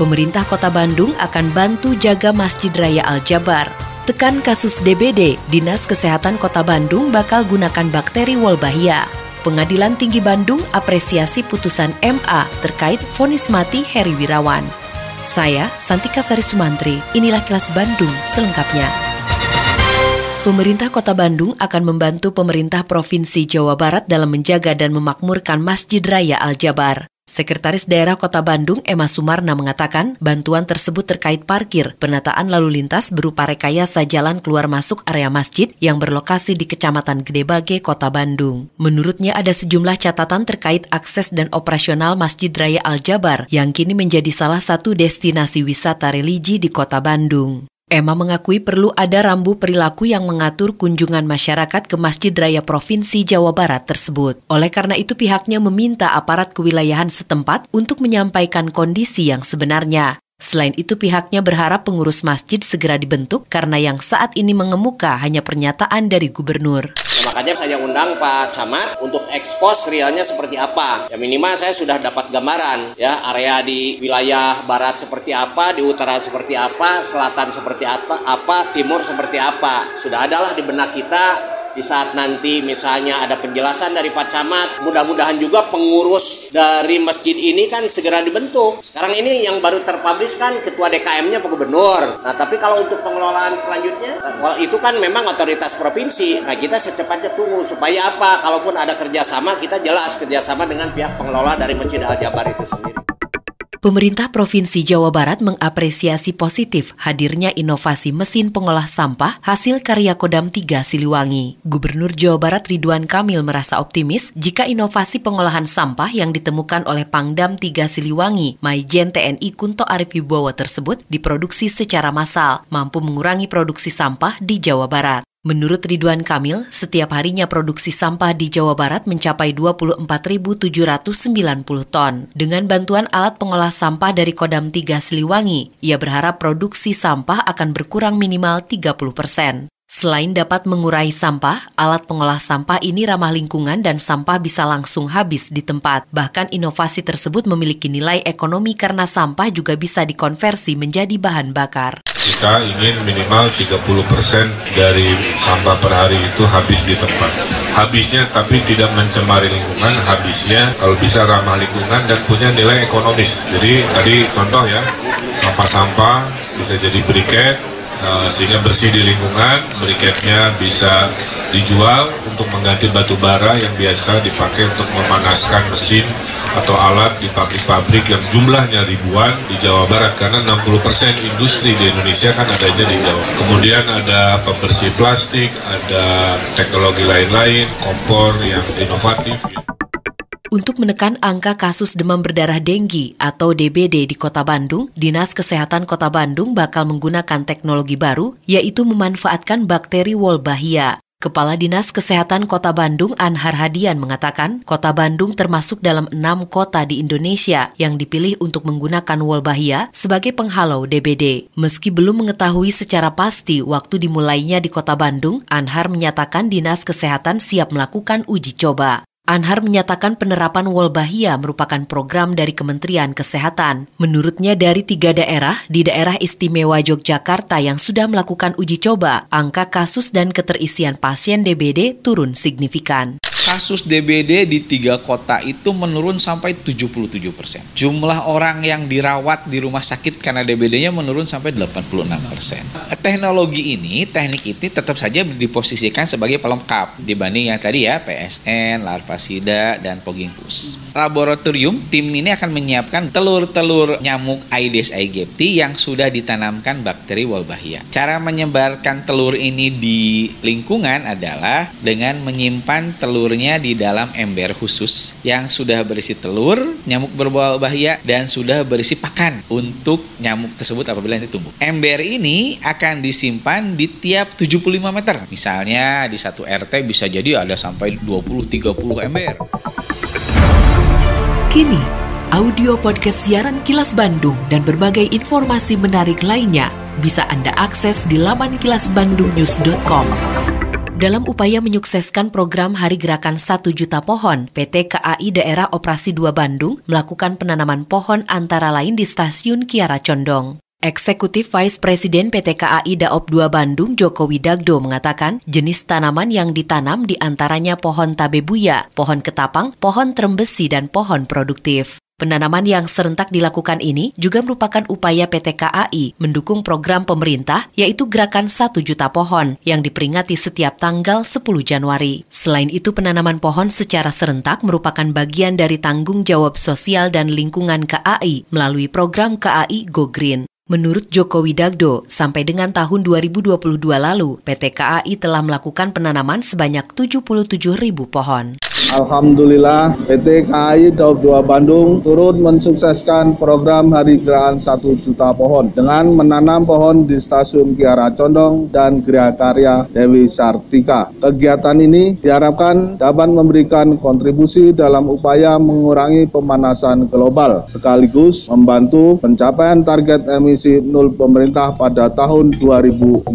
pemerintah Kota Bandung akan bantu jaga Masjid Raya Al-Jabar. Tekan kasus DBD, Dinas Kesehatan Kota Bandung bakal gunakan bakteri Wolbachia. Pengadilan Tinggi Bandung apresiasi putusan MA terkait vonis mati Heri Wirawan. Saya, Santika Sari Sumantri, inilah kelas Bandung selengkapnya. Pemerintah Kota Bandung akan membantu pemerintah Provinsi Jawa Barat dalam menjaga dan memakmurkan Masjid Raya Al-Jabar. Sekretaris Daerah Kota Bandung Emma Sumarna mengatakan bantuan tersebut terkait parkir, penataan lalu lintas berupa rekayasa jalan keluar masuk area masjid yang berlokasi di Kecamatan Gedebage, Kota Bandung. Menurutnya ada sejumlah catatan terkait akses dan operasional Masjid Raya Al-Jabar yang kini menjadi salah satu destinasi wisata religi di Kota Bandung. Emma mengakui perlu ada rambu perilaku yang mengatur kunjungan masyarakat ke Masjid Raya Provinsi Jawa Barat tersebut. Oleh karena itu pihaknya meminta aparat kewilayahan setempat untuk menyampaikan kondisi yang sebenarnya. Selain itu pihaknya berharap pengurus masjid segera dibentuk karena yang saat ini mengemuka hanya pernyataan dari gubernur. Nah, makanya saya undang Pak Camat untuk ekspos realnya seperti apa. Ya minimal saya sudah dapat gambaran ya area di wilayah barat seperti apa, di utara seperti apa, selatan seperti apa, timur seperti apa. Sudah adalah di benak kita di saat nanti misalnya ada penjelasan dari Pak Camat mudah-mudahan juga pengurus dari masjid ini kan segera dibentuk. Sekarang ini yang baru terpublish kan ketua DKM-nya Pak Gubernur. Nah tapi kalau untuk pengelolaan selanjutnya itu kan memang otoritas provinsi. Nah kita secepatnya tunggu supaya apa? Kalaupun ada kerjasama kita jelas kerjasama dengan pihak pengelola dari Masjid Al-Jabar itu sendiri Pemerintah Provinsi Jawa Barat mengapresiasi positif hadirnya inovasi mesin pengolah sampah hasil karya Kodam 3 Siliwangi. Gubernur Jawa Barat Ridwan Kamil merasa optimis jika inovasi pengolahan sampah yang ditemukan oleh Pangdam 3 Siliwangi, Maijen TNI Kunto Arif Wibowo tersebut diproduksi secara massal, mampu mengurangi produksi sampah di Jawa Barat. Menurut Ridwan Kamil, setiap harinya produksi sampah di Jawa Barat mencapai 24.790 ton. Dengan bantuan alat pengolah sampah dari Kodam 3 Siliwangi, ia berharap produksi sampah akan berkurang minimal 30 persen. Selain dapat mengurai sampah, alat pengolah sampah ini ramah lingkungan dan sampah bisa langsung habis di tempat. Bahkan inovasi tersebut memiliki nilai ekonomi karena sampah juga bisa dikonversi menjadi bahan bakar kita ingin minimal 30% dari sampah per hari itu habis di tempat. Habisnya tapi tidak mencemari lingkungan, habisnya kalau bisa ramah lingkungan dan punya nilai ekonomis. Jadi tadi contoh ya, sampah-sampah bisa jadi briket, uh, sehingga bersih di lingkungan, briketnya bisa dijual untuk mengganti batu bara yang biasa dipakai untuk memanaskan mesin atau alat di pabrik-pabrik yang jumlahnya ribuan di Jawa Barat karena 60% industri di Indonesia kan adanya di Jawa. Kemudian ada pembersih plastik, ada teknologi lain-lain, kompor yang inovatif. Untuk menekan angka kasus demam berdarah denggi atau DBD di Kota Bandung, Dinas Kesehatan Kota Bandung bakal menggunakan teknologi baru, yaitu memanfaatkan bakteri Wolbachia. Kepala Dinas Kesehatan Kota Bandung Anhar Hadian mengatakan, Kota Bandung termasuk dalam enam kota di Indonesia yang dipilih untuk menggunakan Wolbachia sebagai penghalau DBD. Meski belum mengetahui secara pasti waktu dimulainya di Kota Bandung, Anhar menyatakan Dinas Kesehatan siap melakukan uji coba. Anhar menyatakan penerapan Wolbachia merupakan program dari Kementerian Kesehatan. Menurutnya dari tiga daerah, di daerah istimewa Yogyakarta yang sudah melakukan uji coba, angka kasus dan keterisian pasien DBD turun signifikan kasus DBD di tiga kota itu menurun sampai 77 persen. Jumlah orang yang dirawat di rumah sakit karena DBD-nya menurun sampai 86 persen. Teknologi ini, teknik ini tetap saja diposisikan sebagai pelengkap dibanding yang tadi ya PSN, Larvasida, dan Pogging Plus. Laboratorium tim ini akan menyiapkan telur-telur nyamuk Aedes aegypti yang sudah ditanamkan bakteri Wolbachia. Cara menyebarkan telur ini di lingkungan adalah dengan menyimpan telur di dalam ember khusus yang sudah berisi telur, nyamuk berbau bahaya, dan sudah berisi pakan untuk nyamuk tersebut apabila nanti tumbuh. Ember ini akan disimpan di tiap 75 meter. Misalnya di satu RT bisa jadi ada sampai 20-30 ember. Kini, audio podcast siaran Kilas Bandung dan berbagai informasi menarik lainnya bisa Anda akses di laman kilasbandungnews.com. Dalam upaya menyukseskan program Hari Gerakan 1 Juta Pohon, PT KAI Daerah Operasi 2 Bandung melakukan penanaman pohon antara lain di Stasiun Kiara Condong. Eksekutif Vice Presiden PT KAI Daop 2 Bandung Joko Widagdo mengatakan jenis tanaman yang ditanam di antaranya pohon tabebuya, pohon ketapang, pohon trembesi, dan pohon produktif. Penanaman yang serentak dilakukan ini juga merupakan upaya PT KAI mendukung program pemerintah yaitu Gerakan 1 Juta Pohon yang diperingati setiap tanggal 10 Januari. Selain itu penanaman pohon secara serentak merupakan bagian dari tanggung jawab sosial dan lingkungan KAI melalui program KAI Go Green. Menurut Joko Widagdo, sampai dengan tahun 2022 lalu, PT KAI telah melakukan penanaman sebanyak 77 ribu pohon. Alhamdulillah PT KAI Daop 2 Bandung turut mensukseskan program Hari Gerakan 1 Juta Pohon dengan menanam pohon di Stasiun Kiara Condong dan Gria Karya Dewi Sartika. Kegiatan ini diharapkan dapat memberikan kontribusi dalam upaya mengurangi pemanasan global sekaligus membantu pencapaian target emisi nol pemerintah pada tahun 2060.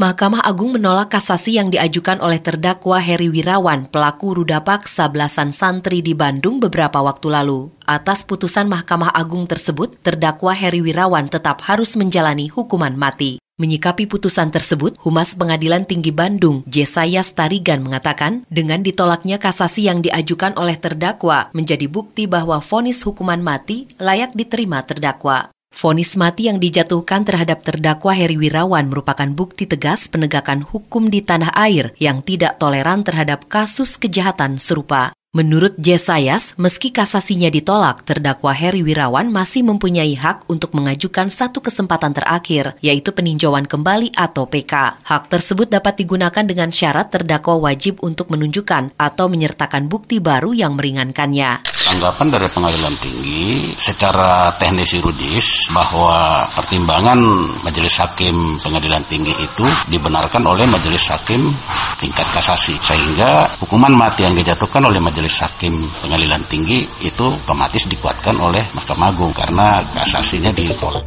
Mahkamah Agung menolak kasasi yang diajukan oleh terdakwa Heri Wirawan, pelaku ruda paksa belasan santri di Bandung beberapa waktu lalu. Atas putusan Mahkamah Agung tersebut, terdakwa Heri Wirawan tetap harus menjalani hukuman mati. Menyikapi putusan tersebut, Humas Pengadilan Tinggi Bandung, Jesaya Starigan mengatakan, dengan ditolaknya kasasi yang diajukan oleh terdakwa menjadi bukti bahwa vonis hukuman mati layak diterima terdakwa. Fonis mati yang dijatuhkan terhadap terdakwa Heri Wirawan merupakan bukti tegas penegakan hukum di tanah air yang tidak toleran terhadap kasus kejahatan serupa. Menurut Jesayas, meski kasasinya ditolak, terdakwa Heri Wirawan masih mempunyai hak untuk mengajukan satu kesempatan terakhir, yaitu peninjauan kembali atau PK. Hak tersebut dapat digunakan dengan syarat terdakwa wajib untuk menunjukkan atau menyertakan bukti baru yang meringankannya tanggapan dari pengadilan tinggi secara teknis yuridis bahwa pertimbangan majelis hakim pengadilan tinggi itu dibenarkan oleh majelis hakim tingkat kasasi sehingga hukuman mati yang dijatuhkan oleh majelis hakim pengadilan tinggi itu otomatis dikuatkan oleh Mahkamah Agung karena kasasinya ditolak.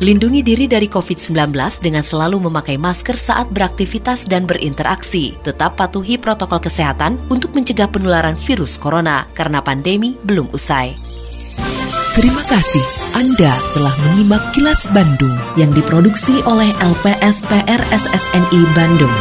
Lindungi diri dari COVID-19 dengan selalu memakai masker saat beraktivitas dan berinteraksi. Tetap patuhi protokol kesehatan untuk mencegah penularan virus corona karena pandemi belum usai. Terima kasih Anda telah menyimak kilas Bandung yang diproduksi oleh LPSPR SSNI Bandung.